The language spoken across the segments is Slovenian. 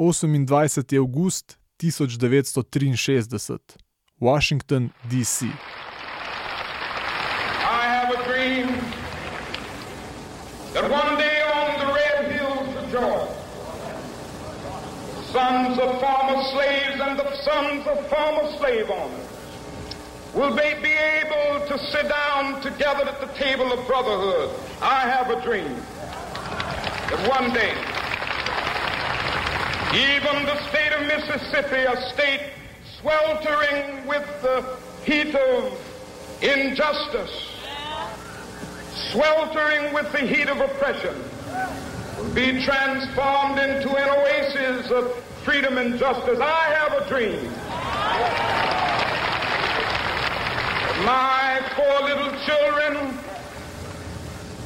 28. august 1963, Washington, D.C. I have a dream that one day on the red hills of Georgia, sons of former slaves and the sons of former slave owners will they be able to sit down together at the table of brotherhood. I have a dream that one day, even the state of Mississippi, a state sweltering with the heat of injustice, sweltering with the heat of oppression, will be transformed into an oasis of freedom and justice. I have a dream. My four little children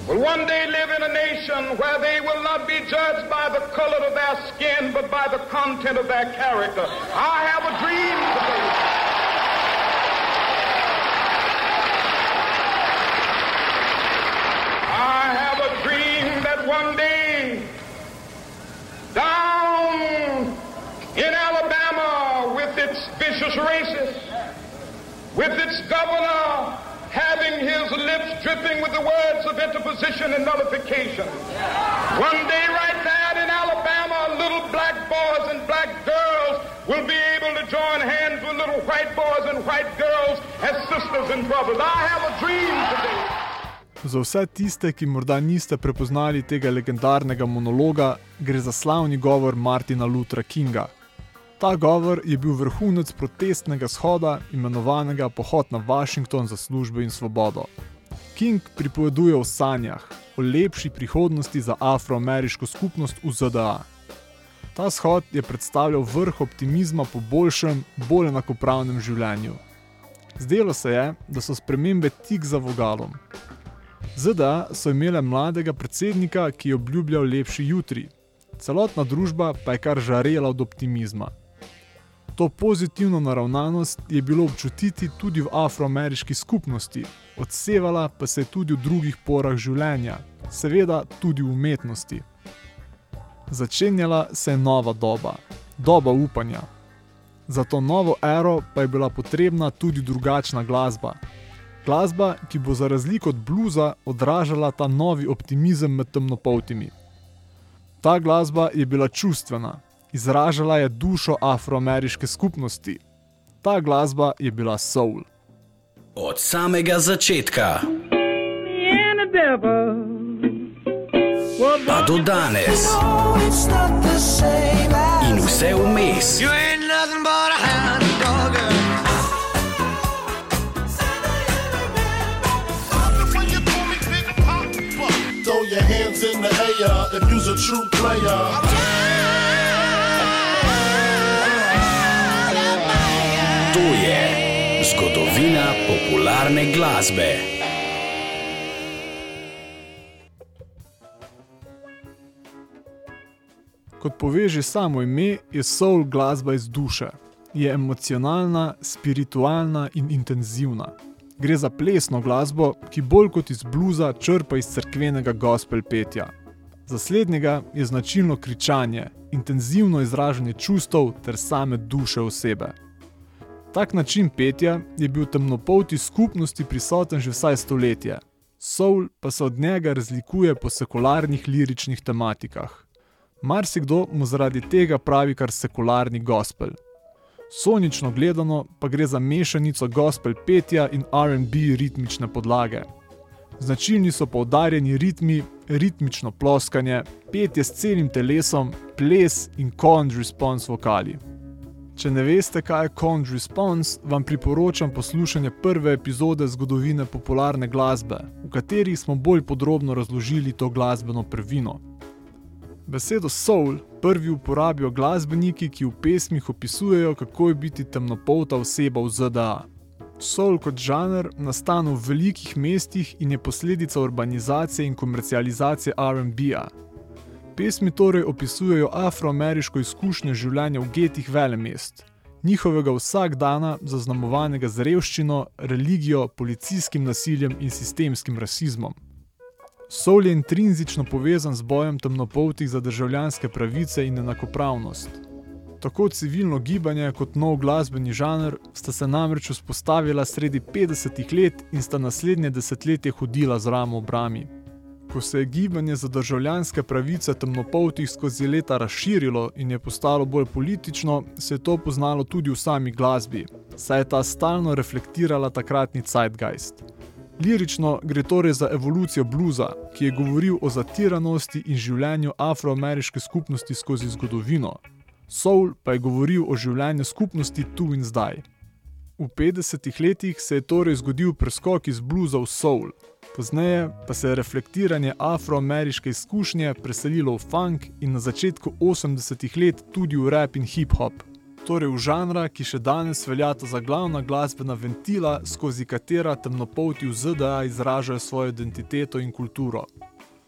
will one day live in a nation where they will not be judged by the color of their skin, but by the content of their character. I have a dream today. I have a dream that one day, down in Alabama, with its vicious racists, with its governor having his lips dripping with the words of interposition and nullification. One day, right there in Alabama, little black boys and black girls will be able to join hands with little white boys and white girls as sisters and brothers. I have a dream today. Za vse tiste, ki morda niste prepoznali tega legendarnega monologa, gre za slavni govor Martina Luthera Kinga. Ta govor je bil vrhunec protestnega shoda, imenovanega Pohod na Washington za službo in svobodo. King pripoveduje o sanjah, o lepši prihodnosti za afroameriško skupnost v ZDA. Ta shod je predstavljal vrh optimizma po boljšem, bolj enakopravnem življenju. Zdelo se je, da so spremembe tik za vogalom. ZDA so imele mladega predsednika, ki je obljubljal lepši jutri. Celotna družba pa je kar žarela od optimizma. To pozitivno naravnanost je bilo občutiti tudi v afroameriški skupnosti, odsevala pa se je tudi v drugih porah življenja, seveda tudi v umetnosti. Začenjala se je nova doba, doba upanja. Za to novo ero pa je bila potrebna tudi drugačna glasba. Glasba, ki bo za razliko od bluza odražala ta novi optimizem med temnopoltimi. Ta glasba je bila čustvena, izražala je dušo afroameriške skupnosti. Ta glasba je bila soul. Od samega začetka pa do danes in vse vmes. Throw your hands in the air if you's a true player. Zgodovina popularne glasbe. Kot pove že samo ime, je soul glasba iz duše. Je emocionalna, spiritualna in intenzivna. Gre za plesno glasbo, ki bolj kot iz bluza črpa iz cerkvenega gospel petja. Za slednjega je značilno kričanje, intenzivno izražanje čustev ter same duše osebe. Tak način petja je bil temnopolti skupnosti prisoten že vsaj stoletje. Soul pa se od njega razlikuje po sekularnih liričnih tematikah. Marsikdo mu zaradi tega pravi kar sekularni gospel. Sonično gledano pa gre za mešanico gospel petja in RB ritmične podlage. Značilni so poudarjeni ritmi, ritmično ploskanje, petje s celim telesom, ples in conj response vokali. Če ne veste, kaj je conj response, vam priporočam poslušanje prve epizode zgodovine popularne glasbe, v kateri smo bolj podrobno razložili to glasbeno prvino. Besedo soul prvi uporabijo glasbeniki, ki v pesmih opisujejo, kako je biti temnopolta oseba v ZDA. Soul kot žanr nastane v velikih mestih in je posledica urbanizacije in komercializacije RB-ja. Pesmi torej opisujejo afroameriško izkušnjo življenja v getih velemest, njihovega vsakdana zaznamovanega z revščino, religijo, policijskim nasiljem in sistemskim rasizmom. Soul je intrinzično povezan z bojem temnopoltih za državljanske pravice in enakopravnost. Tako civilno gibanje kot nov glasbeni žanr sta se namreč vzpostavila sredi 50-ih let in sta naslednje desetletje hodila z ramo v brami. Ko se je gibanje za državljanske pravice temnopoltih skozi leta razširilo in je postalo bolj politično, se je to poznalo tudi v sami glasbi, saj je ta stalno reflektirala takratni zeitgeist. Lirično gre torej za evolucijo bluza, ki je govoril o zatiranosti in življenju afroameriške skupnosti skozi zgodovino. Soul pa je govoril o življenju skupnosti tu in zdaj. V 50-ih letih se je torej zgodil preskok iz bluza v soul, pozneje pa se je reflektiranje afroameriške izkušnje preselilo v funk in na začetku 80-ih let tudi v rap in hip-hop. Torej v žanra, ki še danes veljata za glavna glasbena ventila, skozi katera temnopolti v ZDA izražajo svojo identiteto in kulturo.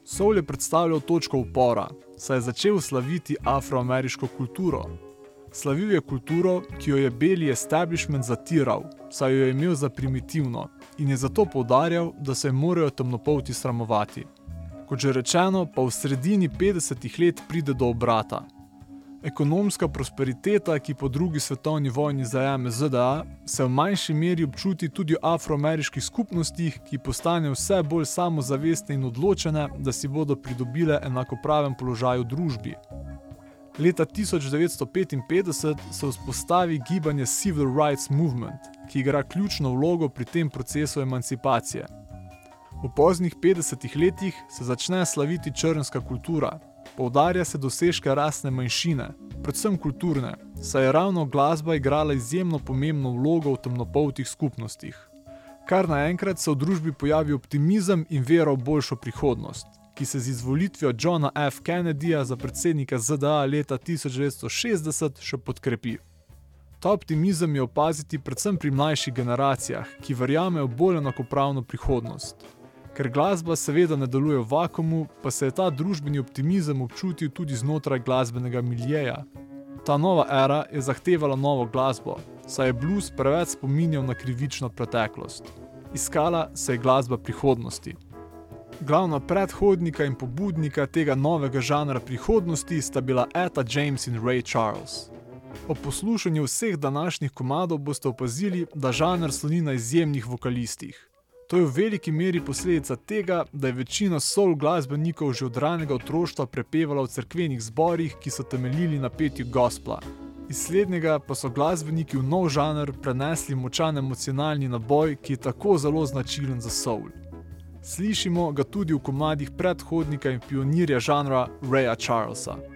Soul je predstavljal točko upora, saj je začel slaviti afroameriško kulturo. Slavil je kulturo, ki jo je beli establishment zatiral, saj jo je imel za primitivno in je zato poudarjal, da se morajo temnopolti sramovati. Kot že rečeno, pa v sredini 50-ih let pride do obrata. Ekonomska prosperiteta, ki po drugi svetovni vojni zajame ZDA, se v manjši meri občuti tudi v afroameriških skupnostih, ki postanejo vse bolj samozavestne in odločene, da si bodo pridobile enakopraven položaj v družbi. Leta 1955 se vzpostavi gibanje Civil Rights Movement, ki igra ključno vlogo pri tem procesu emancipacije. V poznih 50-ih letih se začne slaviti črnska kultura, Poudarja se dosežke rasne manjšine, predvsem kulturne, saj je ravno glasba igrala izjemno pomembno vlogo v temnopoltih skupnostih. Kar naenkrat se v družbi pojavi optimizem in vera v boljšo prihodnost, ki se z izvolitvijo Johna F. Kennedyja za predsednika ZDA leta 1960 še podkrepi. Ta optimizem je opaziti predvsem pri mlajših generacijah, ki verjamejo bolj enakopravno prihodnost. Ker glasba seveda ne deluje v vakumu, pa se je ta družbeni optimizem občutil tudi znotraj glasbenega miljeja. Ta nova era je zahtevala novo glasbo, saj je blues preveč spominjal na krivično preteklost. Iskala se je glasba prihodnosti. Glavna predhodnika in pobudnika tega novega žanra prihodnosti sta bila Etta James in Ray Charles. Ob poslušanju vseh današnjih komadov boste opazili, da žanr sloni na izjemnih vokalistih. To je v veliki meri posledica tega, da je večina soul glasbenikov že od ranega otroštva prepevala v cerkvenih zborih, ki so temeljili na petju gospla. Iz slednjega pa so glasbeniki v nov žanr prenesli močan emocionalni naboj, ki je tako zelo značilen za soul. Slišimo ga tudi v komadih predhodnika in pionirja žanra Raya Charlesa.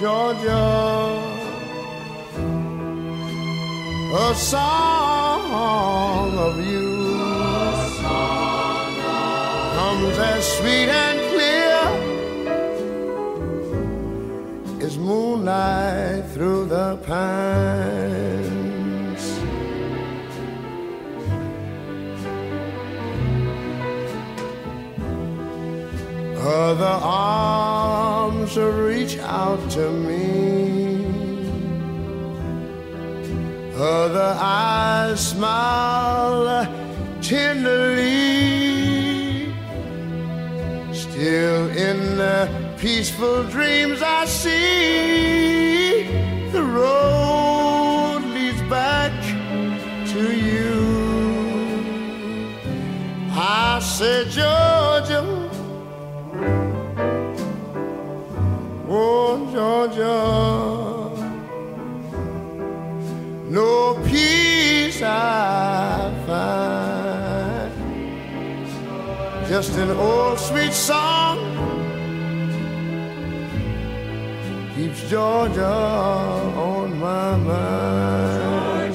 Georgia, a song of you comes as sweet and clear as moonlight through the pines. Other reach out to me. Other eyes smile tenderly. Still in the peaceful dreams I see, the road leads back to you. I said, Georgia. Find. Just an old sweet song keeps Georgia on my mind.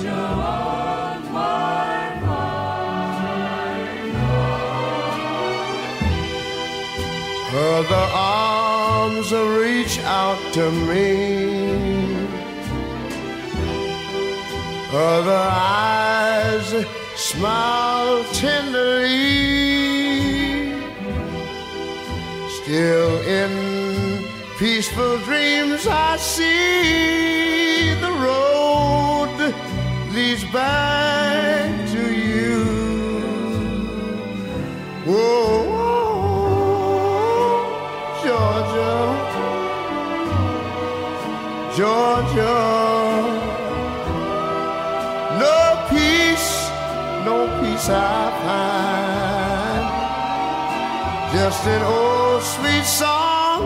Her the arms reach out to me. Other eyes smile tenderly. Still in peaceful dreams, I see the road leads back to you. Whoa, Georgia, Georgia. I find. Just an old sweet song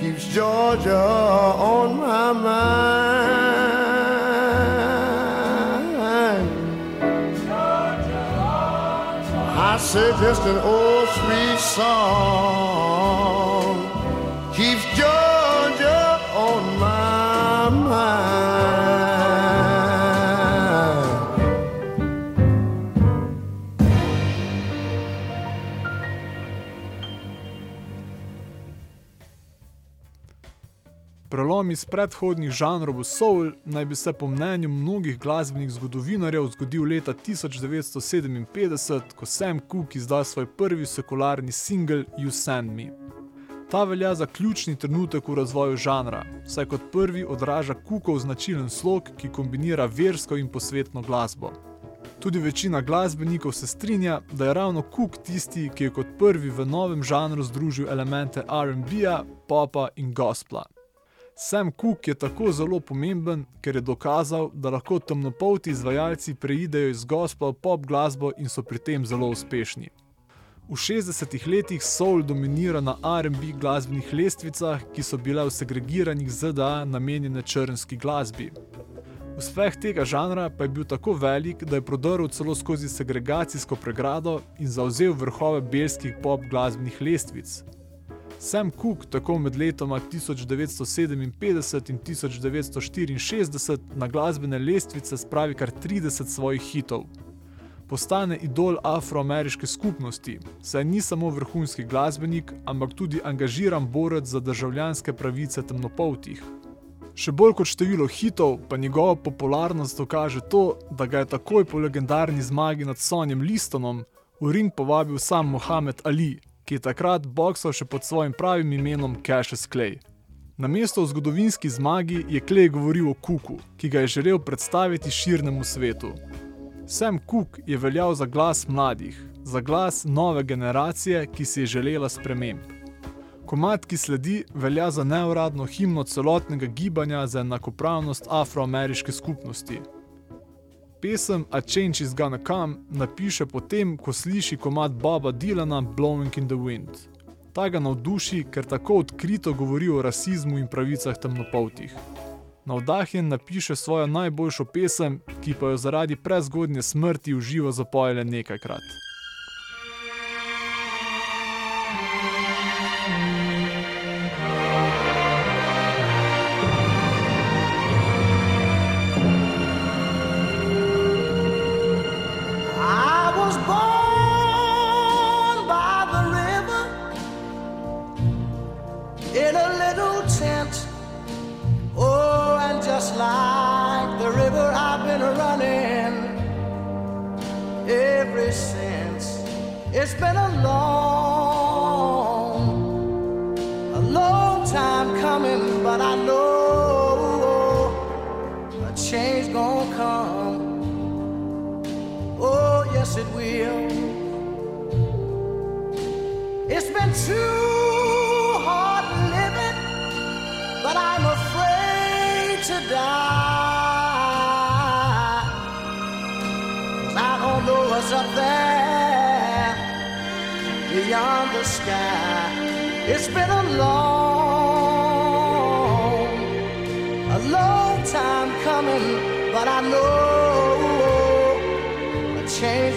keeps Georgia on my mind. I say just an old sweet song Prelom iz predhodnih žanrov v soul naj bi se po mnenju mnogih glasbenih zgodovinarjev zgodil leta 1957, ko Sam Cooke izda svoj prvi sekularni singel You Send Me. Ta velja za ključni trenutek v razvoju žanra, saj kot prvi odraža Cookov značilen slog, ki kombinira versko in posvetno glasbo. Tudi večina glasbenikov se strinja, da je ravno Cook tisti, ki je kot prvi v novem žanru združil elemente RB-ja, popa in gospla. Sam Cooke je tako zelo pomemben, ker je dokazal, da lahko temnopolti izvajalci preidejo iz gospa v pop glasbo in so pri tem zelo uspešni. V 60-ih letih soul dominira na RB glasbenih lestvicah, ki so bile v segregiranih ZDA namenjene črnski glasbi. Uspeh tega žanra pa je bil tako velik, da je prodrl celo skozi segregacijsko pregrado in zauzel vrhove belskih pop glasbenih lestvic. Sam Cooke tako med letoma 1957 in 1964 na glasbene lestvice spravi kar 30 svojih hitov. Postane idol afroameriške skupnosti, saj ni samo vrhunski glasbenik, ampak tudi angažiran borec za državljanske pravice temnopoltih. Še bolj kot število hitov, pa njegova popularnost dokaže to, da ga je takoj po legendarni zmagi nad Sonjem Listonom v ring povabil sam Mohamed Ali, ki je takrat boksal še pod svojim pravim imenom Cassius Clay. Na mesto v zgodovinski zmagi je Clay govoril o Cooku, ki ga je želel predstaviti širnemu svetu. Sam Cook je veljal za glas mladih, za glas nove generacije, ki si je želela sprememb. Komad, ki sledi, velja za neuradno himno celotnega gibanja za enakopravnost afroameriške skupnosti. Pesem A Change is Gonna Come napiše potem, ko sliši komad Boba Dylana Blowing in the Wind. Ta ga navduši, ker tako odkrito govori o rasizmu in pravicah temnopoltih. Navdahnjen napiše svojo najboljšo pesem, ki pa jo zaradi prezgodnje smrti v živo zapoje le nekajkrat. Like the river, I've been running ever since. It's been a long, a long time coming, but I know a change gonna come. Oh, yes, it will. It's been too beyond the sky. It's been a long, a long time coming. but I know a change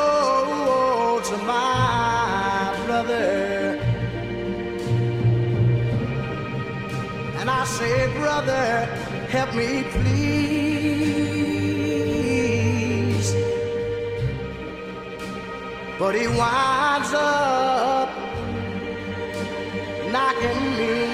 say, brother, help me please. But he winds up knocking me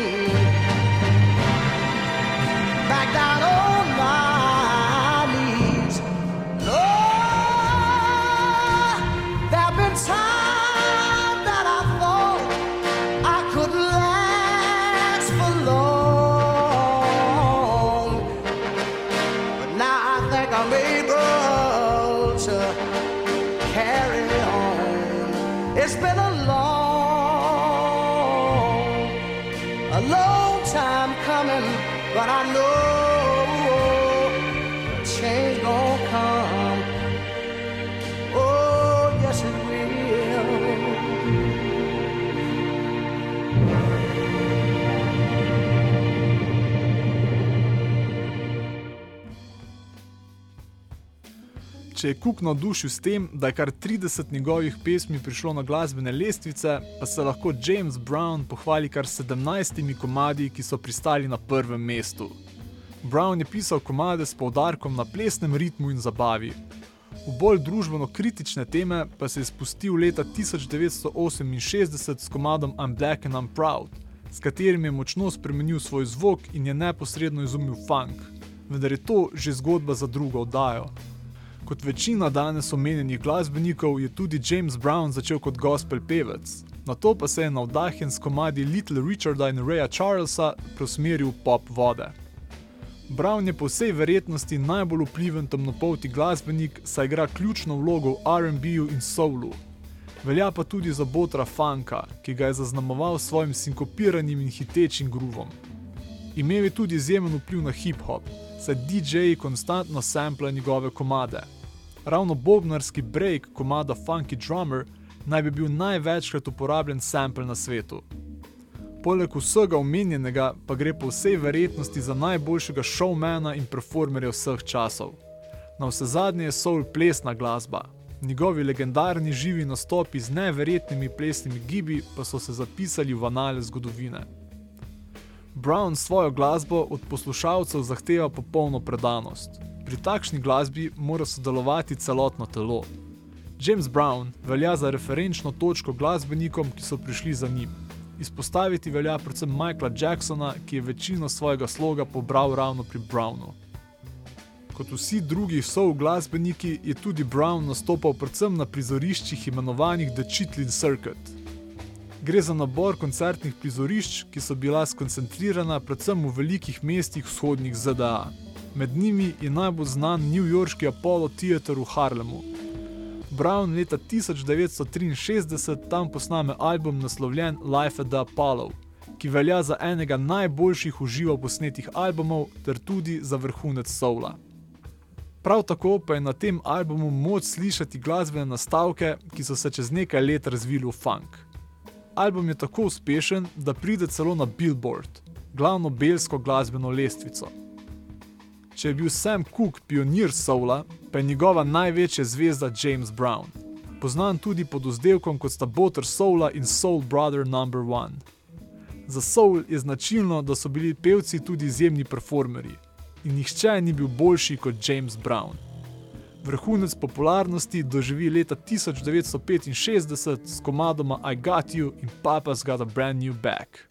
Če je Cook navdušil s tem, da je kar 30 njegovih pesmi prišlo na glasbene lestvice, pa se lahko James Brown pohvali kar 17 komadi, ki so pristali na prvem mestu. Brown je pisal komade s poudarkom na plesnem ritmu in zabavi. V bolj družbeno kritične teme pa se je spustil leta 1968 s komadom I'm Black and I'm Proud, s katerim je močno spremenil svoj zvok in je neposredno izumil funk, vendar je to že zgodba za drugo oddajo. Kot večina danes omenjenih glasbenikov je tudi James Brown začel kot gospel pevec, na to pa se je navdahnjen s komadi Little Richarda in Raya Charlesa preusmeril v pop vode. Brown je po vsej verjetnosti najbolj vpliven temnopolti glasbenik, saj igra ključno vlogo v RB-ju in soulu. Velja pa tudi za botra funka, ki ga je zaznamoval s svojim sinkopiranim in hitečim groovom. Imel je tudi izjemen vpliv na hip-hop, saj DJ-ji konstantno samplajo njegove komade. Ravno bobnarski break komada Funky Drummer naj bi bil največkrat uporabljen sample na svetu. Poleg vsega omenjenega pa gre po vsej verjetnosti za najboljšega showmana in performerja vseh časov. Na vse zadnje je soul plesna glasba. Njegovi legendarni živi nastopi z neverjetnimi plesnimi gibi pa so se zapisali v anale zgodovine. Brown svojo glasbo od poslušalcev zahteva popolno predanost. Pri takšni glasbi mora sodelovati celotno telo. James Brown velja za referenčno točko glasbenikom, ki so prišli za njim. Izpostaviti velja predvsem Michaela Jacksona, ki je večino svojega sloga pobral ravno pri Brownu. Kot vsi drugi soul glasbeniki je tudi Brown nastopal predvsem na prizoriščih imenovanih The Chitlin Circuit. Gre za nabor koncertnih prizorišč, ki so bila skoncentrirana predvsem v velikih mestih vzhodnih ZDA. Med njimi je najbolj znan newyorški Apollo Theater v Harlemu. Brown leta 1963 tam posname album naslovljen Life at the Apollo, ki velja za enega najboljših uživo posnetih albumov ter tudi za vrhunec soula. Prav tako pa je na tem albumu moč slišati glasbene nastavke, ki so se čez nekaj let razvili v funk. Album je tako uspešen, da pride celo na Billboard, glavno belsko glasbeno lestvico. Če je bil Sam Cooke pionir soula, pa je njegova največja zvezda James Brown. Poznan tudi pod vzdevkom kot sta Butter Soula in Soul Brother No. 1. Za soul je značilno, da so bili pevci tudi izjemni performerji in nihče ni bil boljši kot James Brown. Vrhunec popularnosti doživi leta 1965 s komadoma I Got You in Papa's Got a Brand New Back.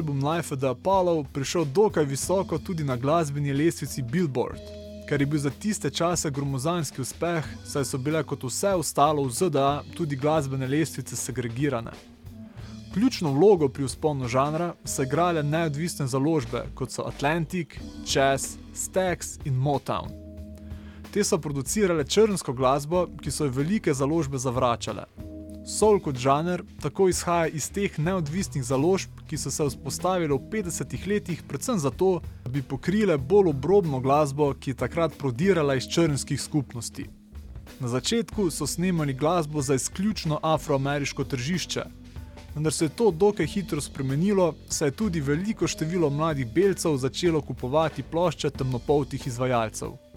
Album Life of the Apollo prišel dokaj visoko tudi na glasbeni lestvici Billboard, kar je bil za tiste čase gromozanski uspeh, saj so bile kot vse ostalo v ZDA tudi glasbene lestvice segregirane. Ključno vlogo pri usponu žanra so igrale neodvisne založbe, kot so Atlantic, Chess, Stax in Motown. Te so producirale črnsko glasbo, ki so jo velike založbe zavračale. Soul kot žanr tako izhaja iz teh neodvisnih založb, ki so se vzpostavile v 50-ih letih, predvsem zato, da bi pokrile bolj obrobno glasbo, ki je takrat prodirala iz črnskih skupnosti. Na začetku so snemali glasbo za izključno afroameriško tržišče, vendar se je to dokaj hitro spremenilo, saj je tudi veliko število mladih belcev začelo kupovati plošče temnopoltih izvajalcev.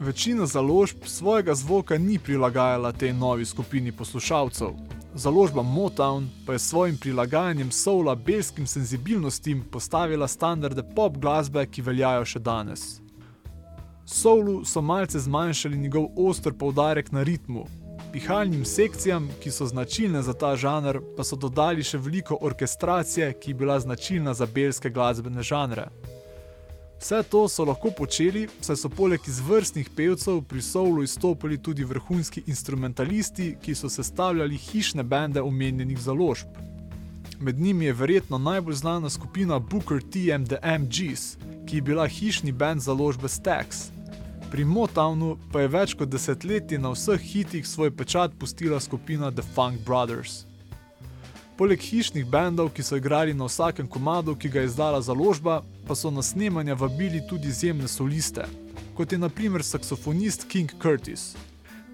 Večina založb svojega zvoka ni prilagajala tej novi skupini poslušalcev. Založba Motown pa je s svojim prilagajanjem soula belskim senzibilnostim postavila standarde pop glasbe, ki veljajo še danes. Soulu so malce zmanjšali njegov oster poudarek na ritmu, pihalnim sekcijam, ki so značilne za ta žanr, pa so dodali še veliko orkestracije, ki je bila značilna za belske glasbene žanre. Vse to so lahko počeli, saj so poleg izvrstnih pevcev pri Soulu izstopili tudi vrhunski instrumentalisti, ki so sestavljali hišne bende omenjenih založb. Med njimi je verjetno najbolj znana skupina Booker T and the MGs, ki je bila hišni bend založbe Stax. Pri Motownu pa je več kot desetletje na vseh hitih svoj pečat pustila skupina The Funk Brothers. Poleg hišnih bendov, ki so igrali na vsakem komadu, ki ga je izdala založba, pa so na snemanje vabili tudi izjemne soliste, kot je naprimer saksofonist King Curtis.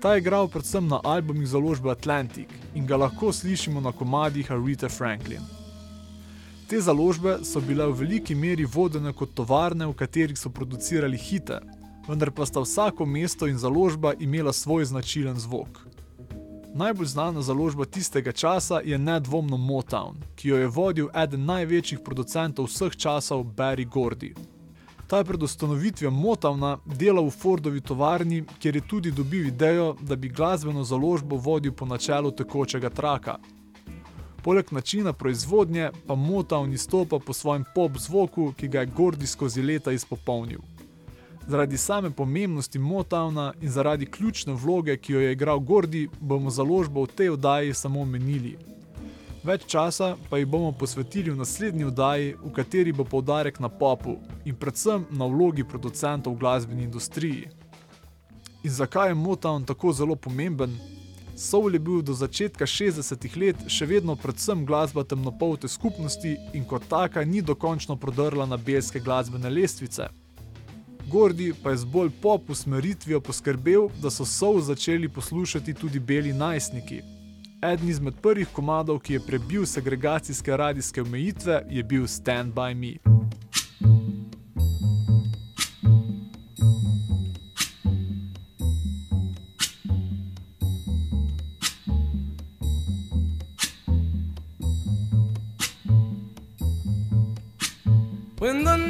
Ta je igral predvsem na albumih založbe Atlantic in ga lahko slišimo na komadih Arita Franklin. Te založbe so bile v veliki meri vodene kot tovarne, v katerih so producirali hite, vendar pa sta vsako mesto in založba imela svoj značilen zvok. Najbolj znana založba tistega časa je nedvomno Motown, ki jo je vodil eden največjih producentov vseh časov Barry Gordy. Ta je pred ustanovitvijo Motowna delal v Fordovi tovarni, kjer je tudi dobil idejo, da bi glasbeno založbo vodil po načelu tekočega traka. Poleg načina proizvodnje pa Motown izstopa po svojem pop zvoku, ki ga je Gordy skozi leta izpopolnil. Zaradi same pomembnosti Motowna in zaradi ključne vloge, ki jo je igral Gordy, bomo založbo v tej oddaji samo omenili. Več časa pa jih bomo posvetili v naslednji oddaji, v kateri bo poudarek na popu in predvsem na vlogi producentov v glasbeni industriji. In zakaj je Motown tako zelo pomemben? Soul je bil do začetka 60-ih let še vedno predvsem glasba temnopolte skupnosti in kot taka ni dokončno prodrla na belske glasbene lestvice. Gordi pa je z bolj pop usmeritvijo poskrbel, da so Soul začeli poslušati tudi beli najstniki. Eden izmed prvih komadov, ki je prebil segregacijske radijske omejitve, je bil Stand By Me. When the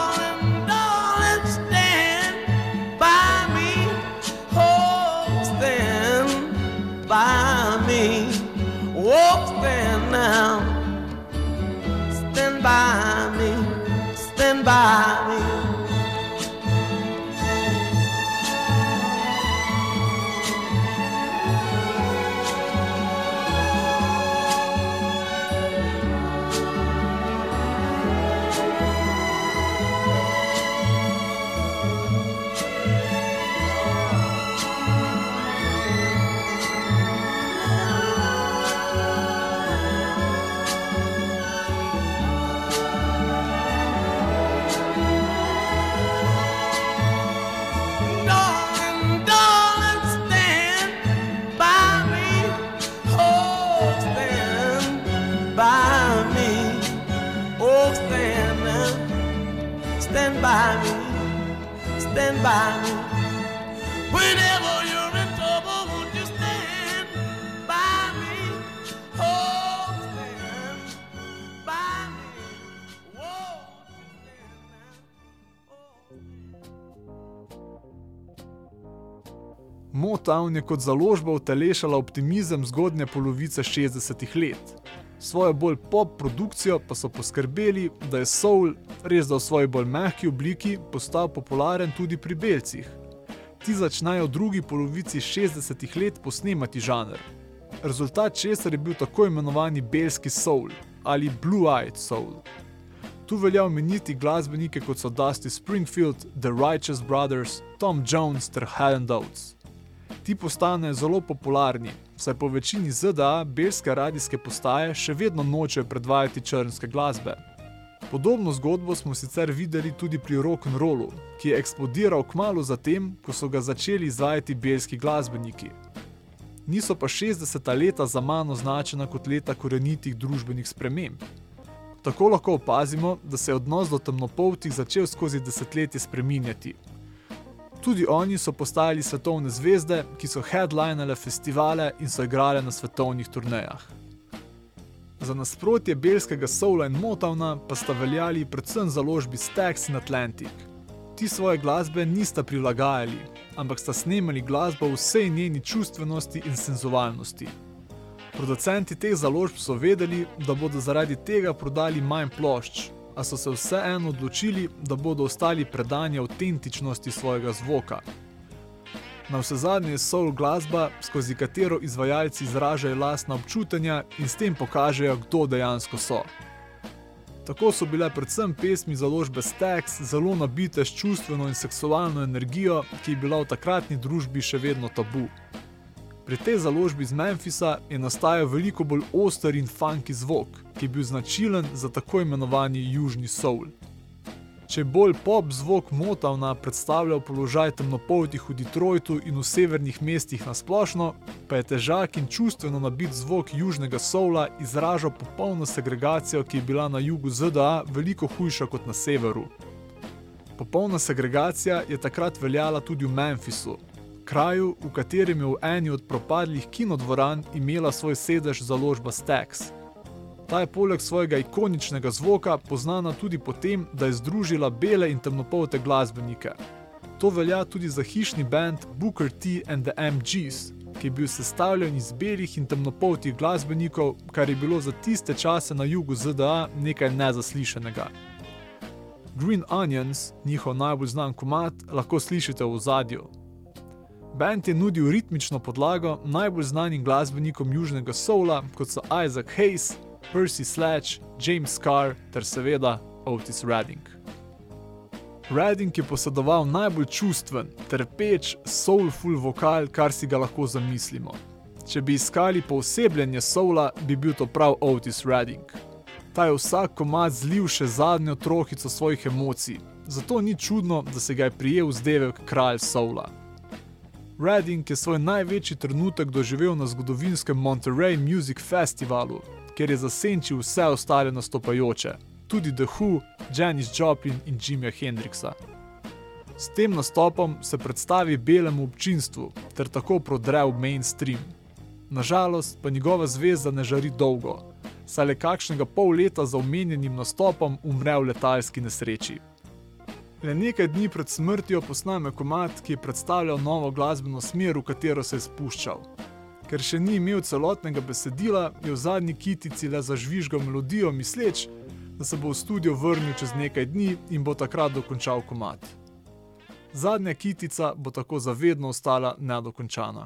Stand by me, stand by me. Motown je kot založba utelešala optimizem zgodnje polovice 60-ih let. Svojo bolj pop produkcijo pa so poskrbeli, da je soul, res da v svoji bolj mehki obliki, postal popularen tudi pri belcih. Ti začnejo v drugi polovici 60-ih let posnemati žanr. Rezultat česar je bil tako imenovani belski soul ali blue-eyed soul. Tu velja omeniti glasbenike kot so Dusty Springfield, The Righteous Brothers, Tom Jones ter Helen Dodds. Ti postanejo zelo popularni, saj po večini ZDA belske radijske postaje še vedno nočejo predvajati črnske glasbe. Podobno zgodbo smo sicer videli tudi pri rock'n'rollu, ki je eksplodiral kmalo zatem, ko so ga začeli izvajati belski glasbeniki. Niso pa 60-ta leta za manj označena kot leta korenitih družbenih sprememb. Tako lahko opazimo, da se je odnos do temnopoltih začel skozi desetletje spreminjati. Tudi oni so postajali svetovne zvezde, ki so headlinale festivale in so igrale na svetovnih turnejah. Za nasprotje belskega soula in Motowna pa sta veljali predvsem založbi Stax in Atlantic. Ti svoje glasbe nista prilagajali, ampak sta snemali glasbo v vsej njeni čustvenosti in senzualnosti. Producenti teh založb so vedeli, da bodo zaradi tega prodali manj plošč, a so se vseeno odločili, da bodo ostali predani avtentičnosti svojega zvoka. Na vse zadnje je soul glasba, skozi katero izvajalci izražajo lastna občutanja in s tem pokažejo, kdo dejansko so. Tako so bile predvsem pesmi založbe Stax zelo nabite s čustveno in seksualno energijo, ki je bila v takratni družbi še vedno tabu. Pri tej založbi iz Memphisa je nastajal veliko bolj oster in funky zvok, ki je bil značilen za tako imenovani južni soul. Če je bolj pop zvok Motowna predstavljal položaj temnopoltih v Detroitu in v severnih mestih na splošno, pa je težak in čustveno nabit zvok južnega soula izražal popolno segregacijo, ki je bila na jugu ZDA veliko hujša kot na severu. Popolna segregacija je takrat veljala tudi v Memphisu, kraju, v katerem je v eni od propadlih kinodvoran imela svoj sedež založba Stax. Ta je poleg svojega ikoničnega zvoka poznana tudi po tem, da je združila bele in temnopolte glasbenike. To velja tudi za hišni band Booker T and the MGs, ki je bil sestavljen iz belih in temnopoltih glasbenikov, kar je bilo za tiste čase na jugu ZDA nekaj nezaslišanega. Green Onions, njihov najbolj znan komat, lahko slišite v zadju. Band je nudil ritmično podlago najbolj znanim glasbenikom južnega soula, kot so Isaac Hayes, Percy Sledge, James Carr ter seveda Otis Redding. Redding je posedoval najbolj čustven, trpeč, soulful vokal, kar si ga lahko zamislimo. Če bi iskali posebljanje soula, bi bil to prav Otis Redding. Ta je vsak komad zlil še zadnjo trohico svojih emocij, zato ni čudno, da se ga je prijel zdevek kralj soula. Redding je svoj največji trenutek doživel na zgodovinskem Monterey Music Festivalu, kjer je zasenčil vse ostale nastopajoče, tudi The Who, Janis Joplin in Jimmyja Hendrixa. S tem nastopom se predstavi belemu občinstvu ter tako prodre v mainstream. Nažalost pa njegova zvezda ne žari dolgo, saj le kakšnega pol leta za omenjenim nastopom umre v letalski nesreči. Le nekaj dni pred smrtjo posname komat, ki je predstavljal novo glasbeno smer, v katero se je spuščal. Ker še ni imel celotnega besedila, je v zadnji kitici le zažvižgal melodijo, misleč, da se bo v studio vrnil čez nekaj dni in bo takrat dokončal komat. Zadnja kitica bo tako zavedno ostala nedokončana.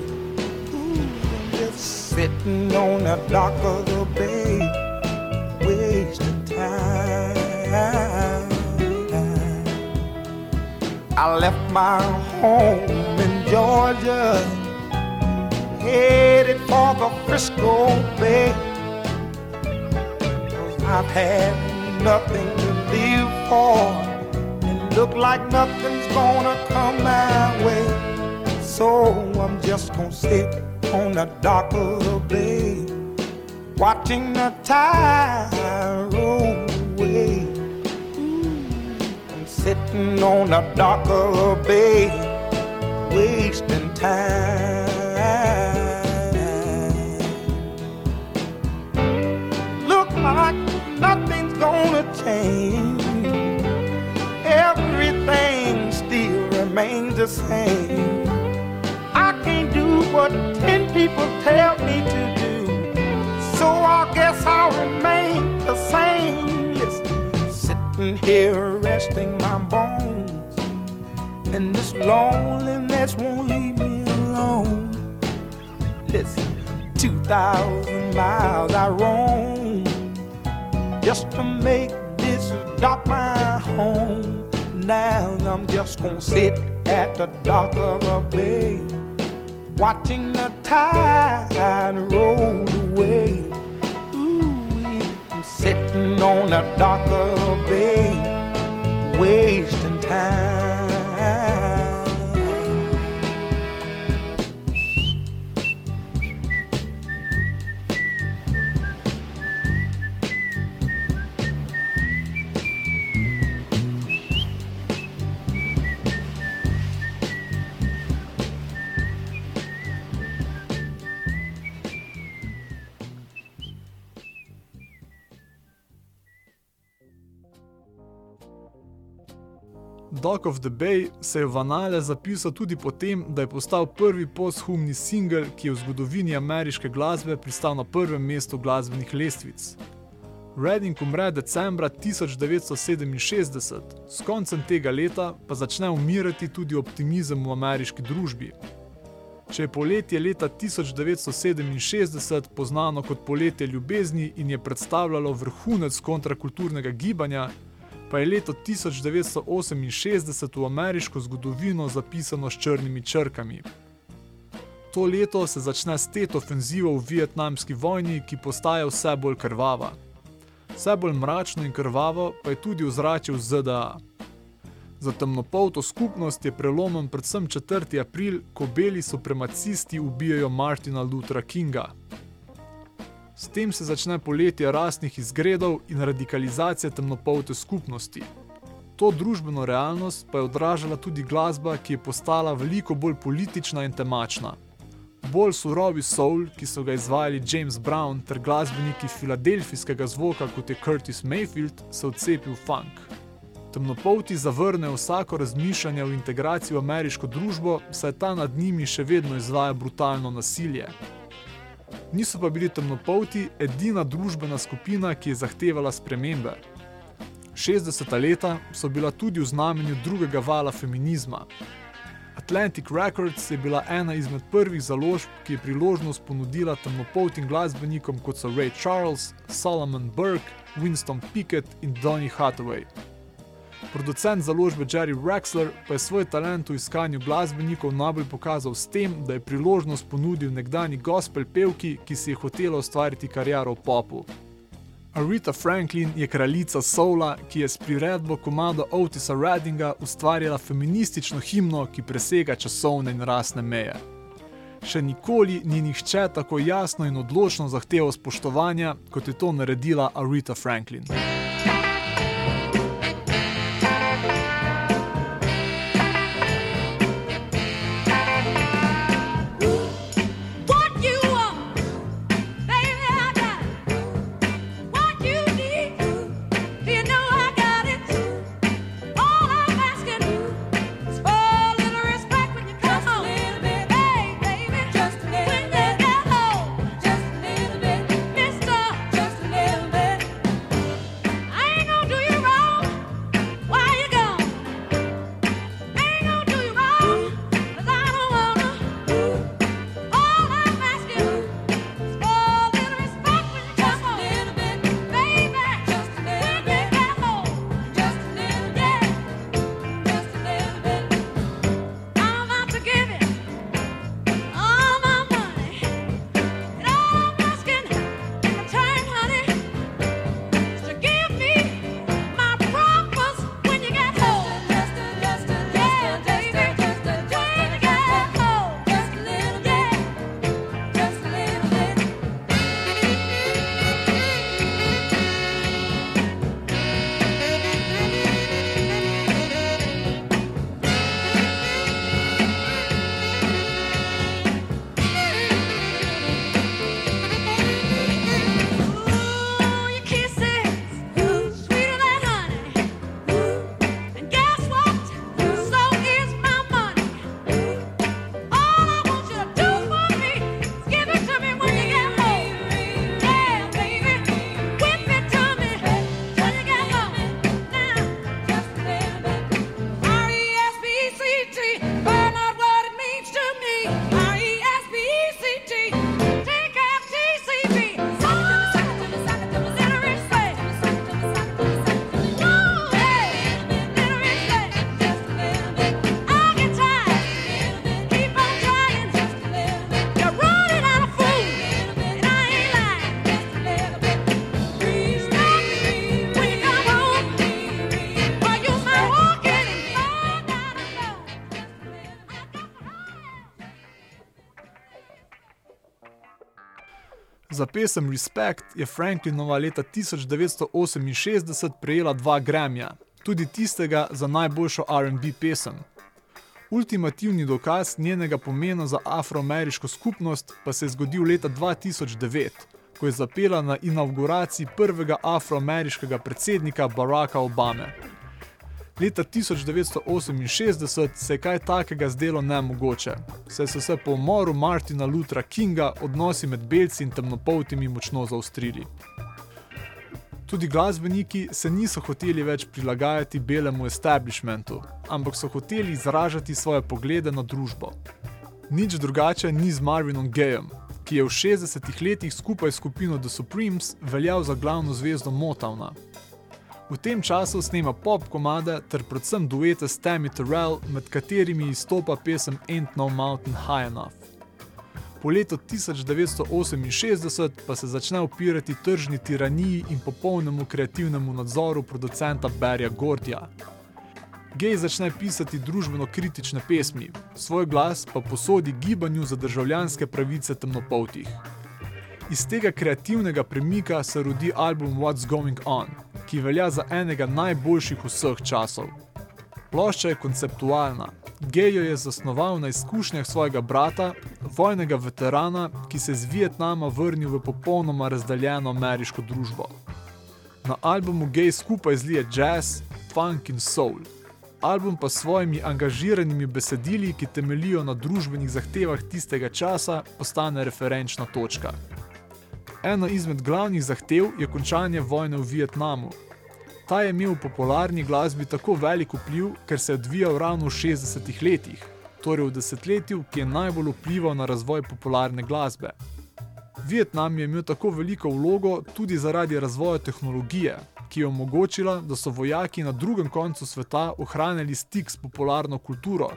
sitting on the dock of the bay, wasting time. I left my home in Georgia, headed for the Frisco Bay. Cause I've had nothing to live for, and look like nothing's gonna come my way. So I'm just gonna sit on the dock of the bay, watching the tide roll away. I'm sitting on the dock of the bay, wasting time. Look like nothing's gonna change. Everything still remains the same. People tell me to do. So I guess I'll remain the same. Listen, sitting here resting my bones. And this loneliness won't leave me alone. Listen, 2,000 miles I roam just to make this dock my home. Now I'm just gonna sit at the dock of a bay, watching the tide roll away. Ooh, I'm sitting on a darker bay, wasting time. Dock of the Bay se je v anale zapisal tudi potem, da je postal prvi posthumni singel, ki je v zgodovini ameriške glasbe pristal na prvem mestu glasbenih lestvic. Redding umre decembra 1967, s koncem tega leta pa začne umirati tudi optimizem v ameriški družbi. Če je poletje leta 1967 poznano kot poletje ljubezni in je predstavljalo vrhunec kontrakulturnega gibanja, pa je leto 1968 v ameriško zgodovino zapisano s črnimi črkami. To leto se začne s tet ofenzivo v vietnamski vojni, ki postaja vse bolj krvava. Vse bolj mračno in krvavo pa je tudi ozračje v ZDA. Za temnopolto skupnost je prelomen predvsem 4. april, ko beli supremacisti ubijajo Martina Luthera Kinga. S tem se začne poletje rasnih izgredov in radikalizacija temnopolte skupnosti. To družbeno realnost pa je odražala tudi glasba, ki je postala veliko bolj politična in temačna. Bolj surovi soul, ki so ga izvajali James Brown ter glasbeniki filadelfijskega zvoka kot je Curtis Mayfield, se odcepil funk. Temnopolti zavrnejo vsako razmišljanje o integraciji v ameriško družbo, saj ta nad njimi še vedno izvaja brutalno nasilje. Niso pa bili temnopolti edina družbena skupina, ki je zahtevala spremembe. 60. leta so bila tudi v znamenju drugega vala feminizma. Atlantic Records je bila ena izmed prvih založb, ki je priložnost ponudila temnopoltim glasbenikom kot so Ray Charles, Solomon Burke, Winston Pickett in Donny Hathaway. Producent založbe Jerry Wexler pa je svoj talent v iskanju glasbenikov najbolj pokazal s tem, da je priložnost ponudil nekdani gospel pevki, ki si je hotela ustvariti kariero v popu. Aretha Franklin je kraljica soula, ki je s priredbo komada Otisa Reddinga ustvarjala feministično himno, ki presega časovne in rasne meje. Še nikoli ni nihče tako jasno in odločno zahteval spoštovanja, kot je to naredila Aretha Franklin. What Za pesem Respect je Franklinova leta 1968 prejela dva Grammyja, tudi tistega za najboljšo RB pesem. Ultimativni dokaz njenega pomena za afroameriško skupnost pa se je zgodil leta 2009, ko je zapela na inauguraciji prvega afroameriškega predsednika Baracka Obame. Leta 1968 se je kaj takega zdelo nemogoče, saj so se po umoru Martina Luthera Kinga odnosi med belci in temnopoltimi močno zaostrili. Tudi glasbeniki se niso hoteli več prilagajati belemu establishmentu, ampak so hoteli izražati svoje poglede na družbo. Nič drugače ni z Marvinom Gayem, ki je v 60-ih letih skupaj s skupino The Supremes veljal za glavno zvezdo Motowna. V tem času snema pop komade ter predvsem duete s Tammy Terrell, med katerimi izstopa pesem Ain't No Mountain High Enough. Po letu 1968 pa se začne upirati tržni tiraniji in popolnemu kreativnemu nadzoru producenta Barrya Gordija. Gay začne pisati družbeno kritične pesmi, svoj glas pa posodi gibanju za državljanske pravice temnopoltih. Iz tega kreativnega premika se rodi album What's Going On, ki velja za enega najboljših vseh časov. Plošča je konceptualna. Gay jo je zasnoval na izkušnjah svojega brata, vojnega veterana, ki se je z Vietnama vrnil v popolnoma razdeljeno ameriško družbo. Na albumu Gay skupaj zlije jazz, funk in soul. Album pa s svojimi angažiranimi besedili, ki temelijo na družbenih zahtevah tistega časa, postane referenčna točka. Ena izmed glavnih zahtev je končanje vojne v Vietnamu. Ta je imel v popularni glasbi tako velik vpliv, ker se je odvijal ravno v 60-ih letih, torej v desetletju, ki je najbolj vplival na razvoj popularne glasbe. Vietnam je imel tako veliko vlogo tudi zaradi razvoja tehnologije, ki je omogočila, da so vojaki na drugem koncu sveta ohranjali stik s popularno kulturo,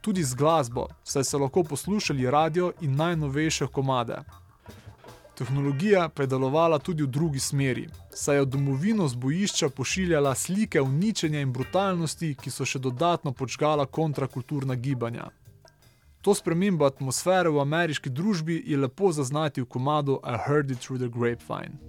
tudi z glasbo, saj so lahko poslušali radio in najnovejše komade. Tehnologija pa je delovala tudi v drugi smeri, saj je v domovino z bojišča pošiljala slike uničenja in brutalnosti, ki so še dodatno počgala kontrakulturna gibanja. To spremembo atmosfere v ameriški družbi je lepo zaznati v komadu I Heard It Through the Grapevine.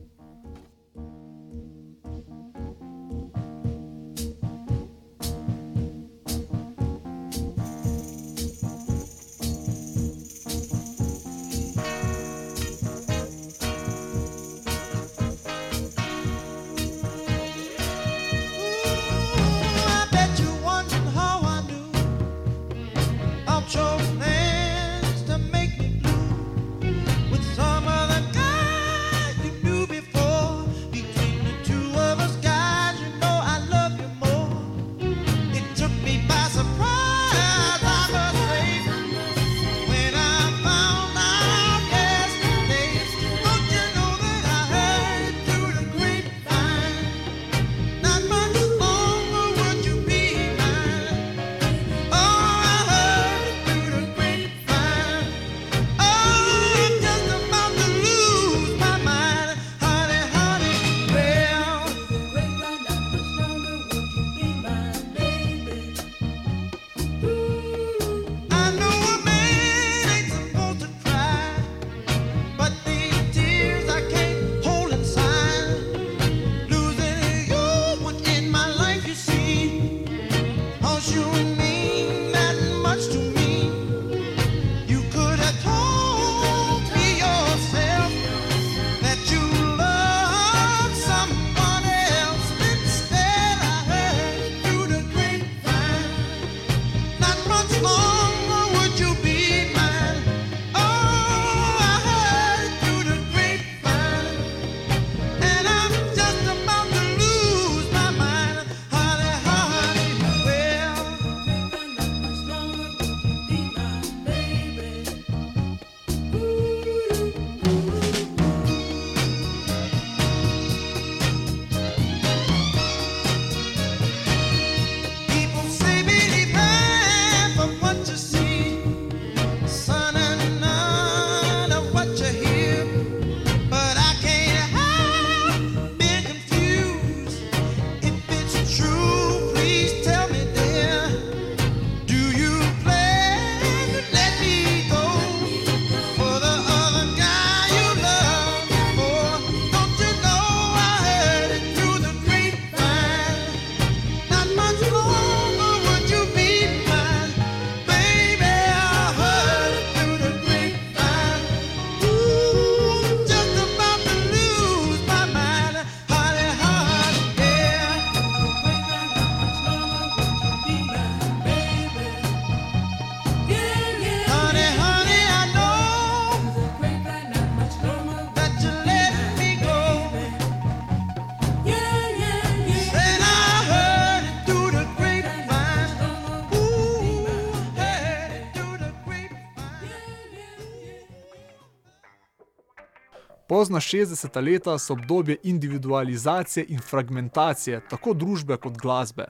Pozna 60. leta so obdobje individualizacije in fragmentacije tako družbe kot glasbe.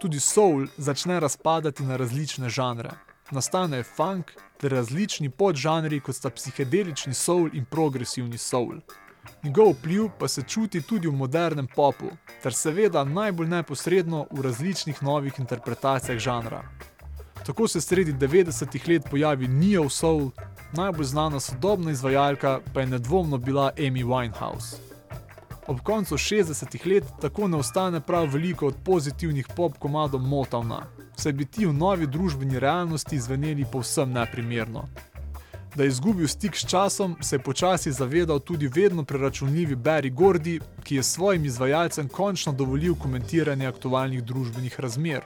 Tudi soul začne razpadati na različne žanre. Nastane funk ter različni podžanri, kot sta psihedelični soul in progresivni soul. Njegov vpliv pa se čuti tudi v modernem popu, ter seveda najbolj neposredno v različnih novih interpretacijah žanra. Tako se sredi 90-ih let pojavi Neo Soul, najbolj znana sodobna izvajalka pa je nedvomno bila Amy Winehouse. Ob koncu 60-ih let tako ne ostane prav veliko od pozitivnih pop komadov Motowna, saj bi ti v novi družbeni realnosti zveneli povsem neprimerno. Da je izgubil stik s časom, se je počasi zavedal tudi vedno preračunljivi Barry Gordy, ki je svojim izvajalcem končno dovolil komentiranje aktualnih družbenih razmer.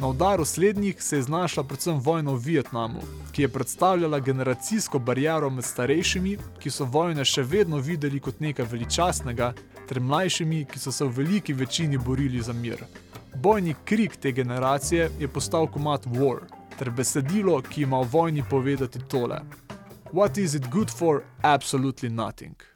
Na udaru slednjih se je znašla predvsem vojna v Vietnamu, ki je predstavljala generacijsko bariero med starejšimi, ki so vojne še vedno videli kot nekaj veličastnega, ter mlajšimi, ki so se v veliki večini borili za mir. Bojni krik te generacije je postal komat War, ter besedilo, ki ima o vojni povedati tole: What is it good for? Absolutely nothing.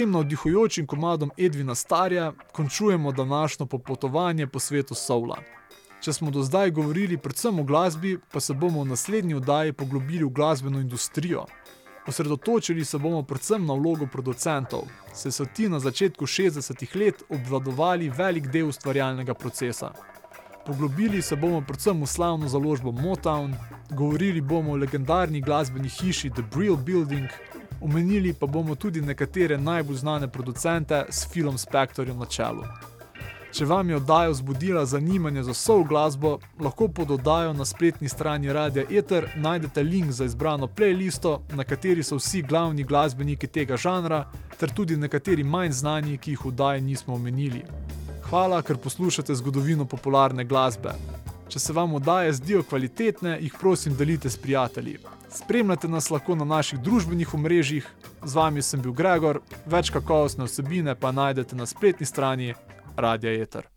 tem navdihujočim komadom Edvina Starja končujemo današnjo popotovanje po svetu Soula. Če smo do zdaj govorili predvsem o glasbi, pa se bomo v naslednji oddaji poglobili v glasbeno industrijo. Osredotočili se bomo predvsem na vlogo producentov, saj so ti na začetku 60-ih let obvladovali velik del ustvarjalnega procesa. Poglobili se bomo predvsem v slavno založbo Motown, govorili bomo o legendarni glasbeni hiši The Brill Building, omenili pa bomo tudi nekatere najbolj znane producente s Philom Spectorjem na čelu. Če vam je oddaja vzbudila zanimanje za soul glasbo, lahko pod oddajo na spletni strani Radia Ether najdete link za izbrano playlisto, na kateri so vsi glavni glasbeniki tega žanra, ter tudi nekateri manj znani, ki jih v oddaji nismo omenili. Hvala, ker poslušate zgodovino popularne glasbe. Če se vam oddaje zdijo kvalitetne, jih prosim delite s prijatelji. Spremljate nas lahko na naših družbenih omrežjih, z vami sem bil Gregor, več kakovostne vsebine pa najdete na spletni strani Radia Eter.